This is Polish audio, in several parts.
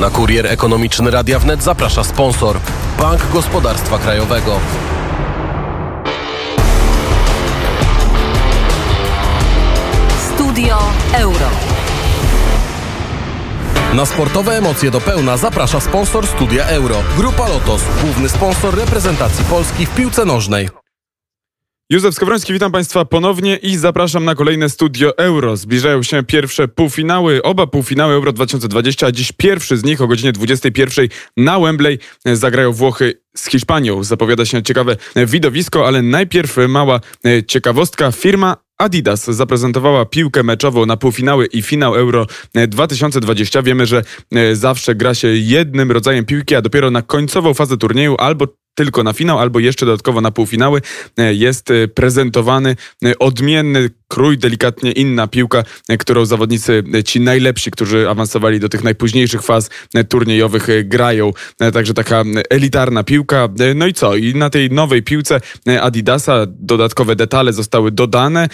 Na kurier ekonomiczny Radia Wnet zaprasza sponsor Bank Gospodarstwa Krajowego. Studio Euro. Na sportowe emocje do pełna zaprasza sponsor Studia Euro. Grupa Lotos, główny sponsor reprezentacji Polski w piłce nożnej. Józef Skowroński, witam Państwa ponownie i zapraszam na kolejne studio Euro. Zbliżają się pierwsze półfinały, oba półfinały Euro 2020, a dziś pierwszy z nich o godzinie 21 na Wembley zagrają Włochy z Hiszpanią. Zapowiada się ciekawe widowisko, ale najpierw mała ciekawostka. Firma Adidas zaprezentowała piłkę meczową na półfinały i finał Euro 2020. Wiemy, że zawsze gra się jednym rodzajem piłki, a dopiero na końcową fazę turnieju albo tylko na finał, albo jeszcze dodatkowo na półfinały jest prezentowany odmienny krój, delikatnie inna piłka, którą zawodnicy ci najlepsi, którzy awansowali do tych najpóźniejszych faz turniejowych grają. Także taka elitarna piłka. No i co? I na tej nowej piłce Adidasa dodatkowe detale zostały dodane,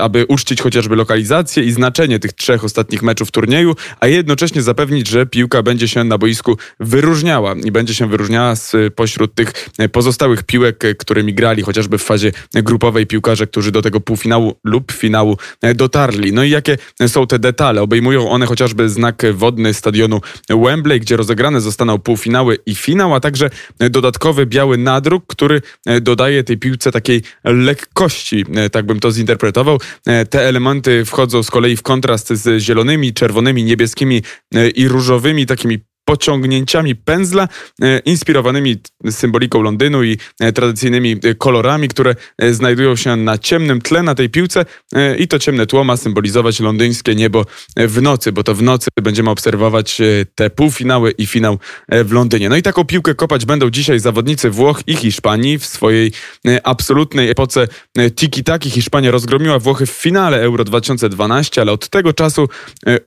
aby uczcić chociażby lokalizację i znaczenie tych trzech ostatnich meczów turnieju, a jednocześnie zapewnić, że piłka będzie się na boisku wyróżniała i będzie się wyróżniała pośród tych pozostałych piłek, którymi grali chociażby w fazie grupowej piłkarze, którzy do tego półfinału lub finału dotarli. No i jakie są te detale? Obejmują one chociażby znak wodny stadionu Wembley, gdzie rozegrane zostaną półfinały i finał, a także dodatkowy biały nadruk, który dodaje tej piłce takiej lekkości, tak bym to zinterpretował. Te elementy wchodzą z kolei w kontrast z zielonymi, czerwonymi, niebieskimi i różowymi takimi pociągnięciami pędzla, e, inspirowanymi symboliką Londynu i e, tradycyjnymi e, kolorami, które znajdują się na ciemnym tle na tej piłce i to ciemne tło ma symbolizować londyńskie niebo w nocy, bo to w nocy będziemy obserwować te półfinały i finał w Londynie. No i taką piłkę kopać będą dzisiaj zawodnicy Włoch i Hiszpanii w swojej absolutnej epoce tiki-taki. Hiszpania rozgromiła Włochy w finale Euro 2012, ale od tego czasu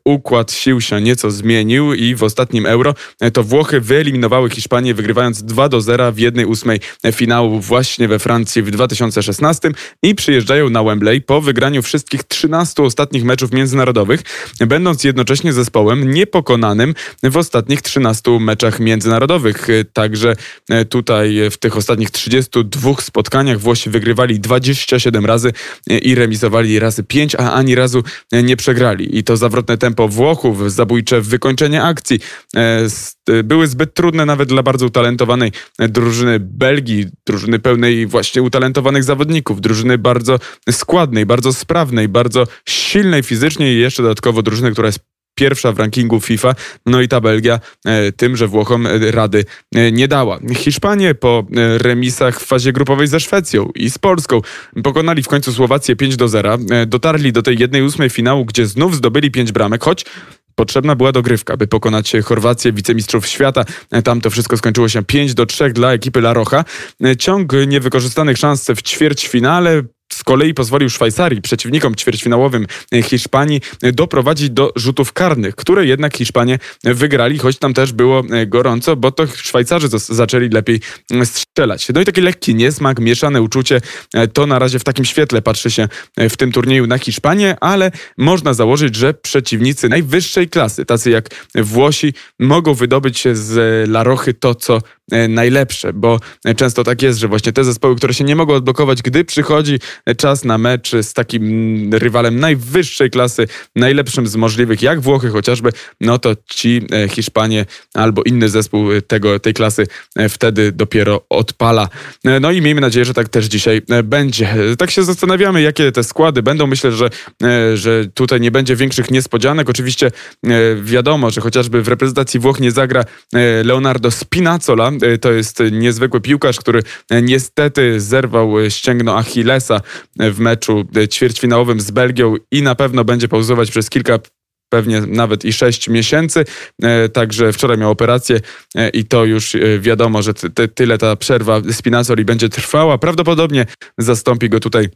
układ sił się nieco zmienił i w ostatnim Euro to Włochy wyeliminowały Hiszpanię, wygrywając 2 do 0 w jednej ósmej finału właśnie we Francji w 2016 i przyjeżdżają na Wembley po wygraniu wszystkich 13 ostatnich meczów międzynarodowych, będąc jednocześnie zespołem niepokonanym w ostatnich 13 meczach międzynarodowych. Także tutaj w tych ostatnich 32 spotkaniach Włosi wygrywali 27 razy i remisowali razy 5, a ani razu nie przegrali. I to zawrotne tempo Włochów, zabójcze wykończenie akcji, były zbyt trudne nawet dla bardzo utalentowanej drużyny Belgii, drużyny pełnej właśnie utalentowanych zawodników, drużyny bardzo składnej, bardzo sprawnej, bardzo silnej fizycznie i jeszcze dodatkowo drużyny, która jest pierwsza w rankingu FIFA, no i ta Belgia e, tym, że Włochom e, rady e, nie dała. Hiszpanie po remisach w fazie grupowej ze Szwecją i z Polską pokonali w końcu Słowację 5 do 0, dotarli do tej jednej ósmej finału, gdzie znów zdobyli 5 bramek, choć Potrzebna była dogrywka, by pokonać Chorwację, wicemistrzów świata. Tam to wszystko skończyło się 5 do 3 dla ekipy La Rocha. Ciąg niewykorzystanych szans w ćwierćfinale z kolei pozwolił Szwajcarii, przeciwnikom ćwierćfinałowym Hiszpanii, doprowadzić do rzutów karnych, które jednak Hiszpanie wygrali, choć tam też było gorąco, bo to Szwajcarzy zaczęli lepiej strzelać. No i taki lekki niesmak, mieszane uczucie, to na razie w takim świetle patrzy się w tym turnieju na Hiszpanię, ale można założyć, że przeciwnicy najwyższej klasy, tacy jak Włosi, mogą wydobyć z Larochy to, co najlepsze, bo często tak jest, że właśnie te zespoły, które się nie mogą odblokować, gdy przychodzi czas na mecz z takim rywalem najwyższej klasy, najlepszym z możliwych, jak Włochy chociażby, no to ci e, Hiszpanie albo inny zespół tego, tej klasy e, wtedy dopiero odpala. E, no i miejmy nadzieję, że tak też dzisiaj będzie. Tak się zastanawiamy, jakie te składy będą. Myślę, że, że tutaj nie będzie większych niespodzianek. Oczywiście wiadomo, że chociażby w reprezentacji Włoch nie zagra Leonardo Spinazzola. To jest niezwykły piłkarz, który niestety zerwał ścięgno Achillesa w meczu ćwierćfinałowym z Belgią i na pewno będzie pauzować przez kilka pewnie nawet i 6 miesięcy. Także wczoraj miał operację i to już wiadomo, że tyle ta przerwa Spinazzoli będzie trwała. Prawdopodobnie zastąpi go tutaj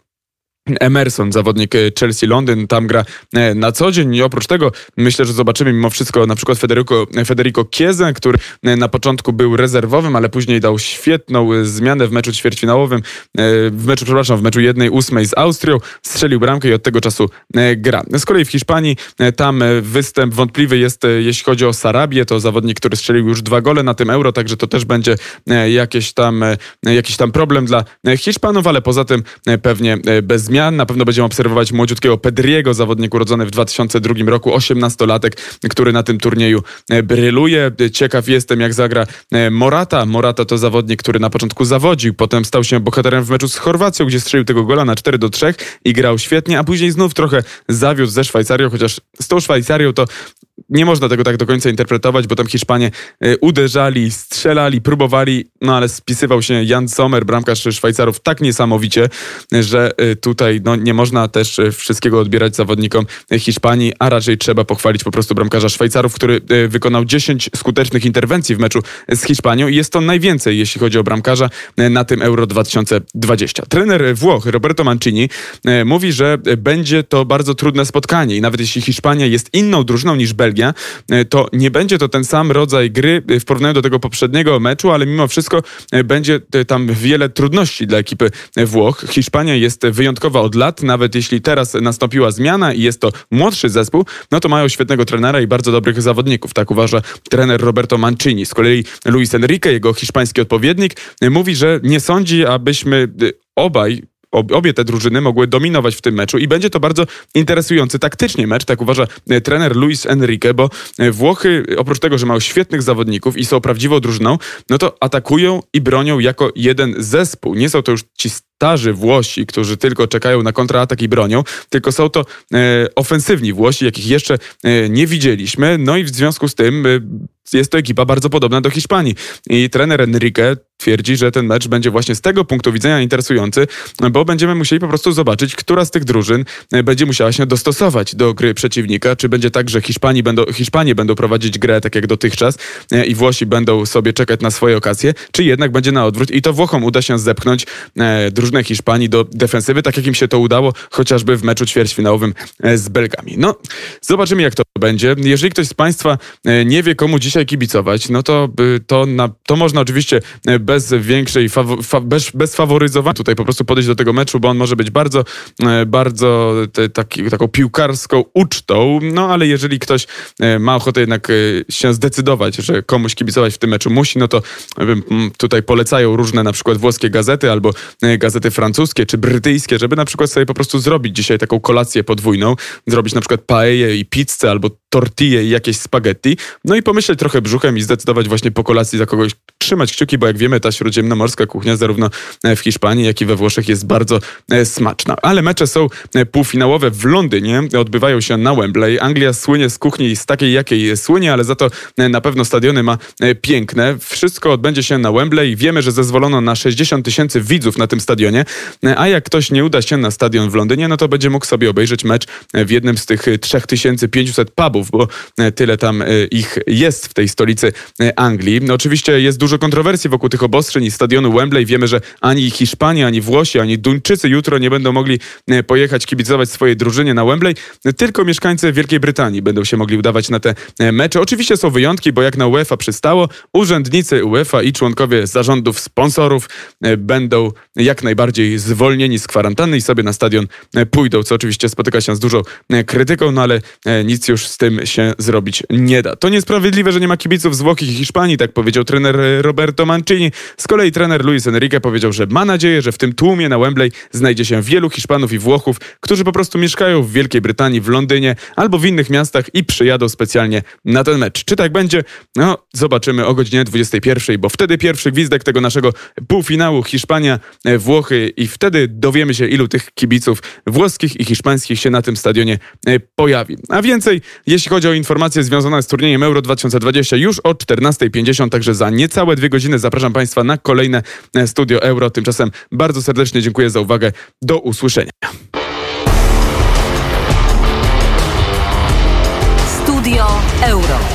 Emerson, zawodnik e, Chelsea Londyn, tam gra e, na co dzień i oprócz tego myślę, że zobaczymy mimo wszystko na przykład Federico, Federico Chiesa, który e, na początku był rezerwowym, ale później dał świetną zmianę w meczu ćwierćfinałowym, w meczu, przepraszam, w meczu jednej ósmej z Austrią, strzelił bramkę i od tego czasu gra. Z kolei w Hiszpanii tam występ wątpliwy jest, jeśli chodzi o Sarabię, to zawodnik, który strzelił już dwa gole na tym Euro, także to też będzie jakieś tam, jakiś tam problem dla Hiszpanów, ale poza tym pewnie bez zmian zmian. Na pewno będziemy obserwować młodziutkiego Pedriego, zawodnik urodzony w 2002 roku, 18-latek, który na tym turnieju e, bryluje. Ciekaw jestem, jak zagra e, Morata. Morata to zawodnik, który na początku zawodził, potem stał się bohaterem w meczu z Chorwacją, gdzie strzelił tego gola na 4 do 3 i grał świetnie, a później znów trochę zawiódł ze Szwajcarią, chociaż z tą Szwajcarią to nie można tego tak do końca interpretować, bo tam Hiszpanie e, uderzali, strzelali, próbowali, no ale spisywał się Jan Sommer, bramkarz Szwajcarów tak niesamowicie, że e, tutaj no, nie można też e, wszystkiego odbierać zawodnikom Hiszpanii, a raczej trzeba pochwalić po prostu bramkarza Szwajcarów, który wykonał 10 skutecznych interwencji w meczu z Hiszpanią i jest to najwięcej, jeśli chodzi o bramkarza na tym Euro 2020. Trener Włoch Roberto Mancini mówi, że będzie to bardzo trudne spotkanie i nawet jeśli Hiszpania jest inną drużyną niż Belgia, Belgia, e, to nie będzie to ten sam rodzaj gry e, w porównaniu do tego poprzedniego meczu, ale mimo wszystko e, będzie tam wiele trudności dla ekipy Włoch. Hiszpania jest wyjątkowa od lat, nawet jeśli teraz nastąpiła zmiana i jest to młodszy zespół, no to mają świetnego trenera i bardzo dobrych zawodników. Tak uważa trener Roberto Mancini. Z kolei Luis Enrique, jego hiszpański odpowiednik, mówi, że nie sądzi, abyśmy obaj obie te drużyny mogły dominować w tym meczu i będzie to bardzo interesujący taktycznie mecz, tak uważa e, trener Luis Enrique, bo e, Włochy oprócz tego, że mają świetnych zawodników i są prawdziwą drużyną, no to atakują i bronią jako jeden zespół. Nie są to już ci starzy Włosi, którzy tylko czekają na kontratak i bronią, tylko są to e, ofensywni Włosi, jakich jeszcze e, nie widzieliśmy. No i w związku z tym e, jest to ekipa bardzo podobna do Hiszpanii. I trener Enrique twierdzi, że ten mecz będzie właśnie z tego punktu widzenia interesujący, bo będziemy musieli po prostu zobaczyć, która z tych drużyn będzie musiała się dostosować do gry przeciwnika. Czy będzie tak, że Hiszpanii będą, Hiszpanie będą prowadzić grę tak jak dotychczas i Włosi będą sobie czekać na swoje okazje, czy jednak będzie na odwrót i to Włochom uda się zepchnąć e, drużynę Hiszpanii do defensywy, tak jak im się to udało chociażby w meczu ćwierćfinałowym z Belgami. No, zobaczymy jak to będzie. Jeżeli ktoś z Państwa nie wie, komu dzisiaj kibicować, no to, to, na, to można oczywiście bez większej, fawo, fa, bez, bez faworyzowania tutaj po prostu podejść do tego meczu, bo on może być bardzo, e, bardzo te, taki, taką piłkarską ucztą, no ale jeżeli ktoś e, ma ochotę jednak e, się zdecydować, że komuś kibicować w tym meczu musi, no to tutaj polecają różne na przykład włoskie gazety albo gazety francuskie czy brytyjskie, żeby na przykład sobie po prostu zrobić dzisiaj taką kolację podwójną, zrobić na przykład paeję i pizzę albo tortille i jakieś spaghetti, no i pomyśleć trochę brzuchem i zdecydować właśnie po kolacji za kogoś trzymać kciuki, bo jak wiemy, ta śródziemnomorska kuchnia zarówno e, w Hiszpanii, jak i we Włoszech jest bardzo e, smaczna. Ale mecze są e, półfinałowe w Londynie, odbywają się na Wembley. Anglia słynie z kuchni z takiej, jakiej słynie, ale za to na pewno stadiony ma piękne. Wszystko odbędzie się na Wembley. Wiemy, że zezwolono na 60 tysięcy widzów na tym stadionie, a jak ktoś nie uda się na stadion w Londynie, no to będzie mógł sobie obejrzeć mecz w jednym z tych 3500 pubów, bo tyle tam ich jest w tej stolicy Anglii. No, oczywiście jest dużo kontrowersji wokół tych obostrzeń i stadionu Wembley. Wiemy, że ani Hiszpanii, ani Włosi, ani Duńczycy jutro nie będą mogli e, pojechać kibicować swojej drużynie na Wembley, tylko mieszkańcy Wielkiej Brytanii będą się mogli udawać na te e, mecze. Oczywiście są wyjątki, bo jak na UEFA przystało, urzędnicy UEFA i członkowie zarządów sponsorów e, będą jak najbardziej zwolnieni z kwarantanny i sobie na stadion pójdą, co oczywiście spotyka się z dużą krytyką, no ale nic już z tym się zrobić nie da. To niesprawiedliwe, że nie ma kibiców z Włoch i Hiszpanii, tak powiedział trener Roberto Mancini. Z kolei trener Luis Enrique powiedział, że ma nadzieję, że w tym tłumie na Wembley znajdzie się wielu Hiszpanów i Włochów, którzy po prostu mieszkają w Wielkiej Brytanii, w Londynie albo w innych miastach i przyjadą specjalnie na ten mecz. Czy tak będzie? No, zobaczymy o godzinie 21, bo wtedy pierwszy gwizdek tego naszego półfinału Hiszpania, e, Włochy i wtedy dowiemy się, ilu tych kibiców włoskich i hiszpańskich się na tym stadionie e, pojawi. A więcej, jeśli chodzi o informacje związane z turniejem Euro 2020 już o 14.50, także za niecałe dwie godziny zapraszam Państwa na kolejne e, Studio Euro. Tymczasem bardzo serdecznie dziękuję za uwagę. Do usłyszenia. Studio Euro.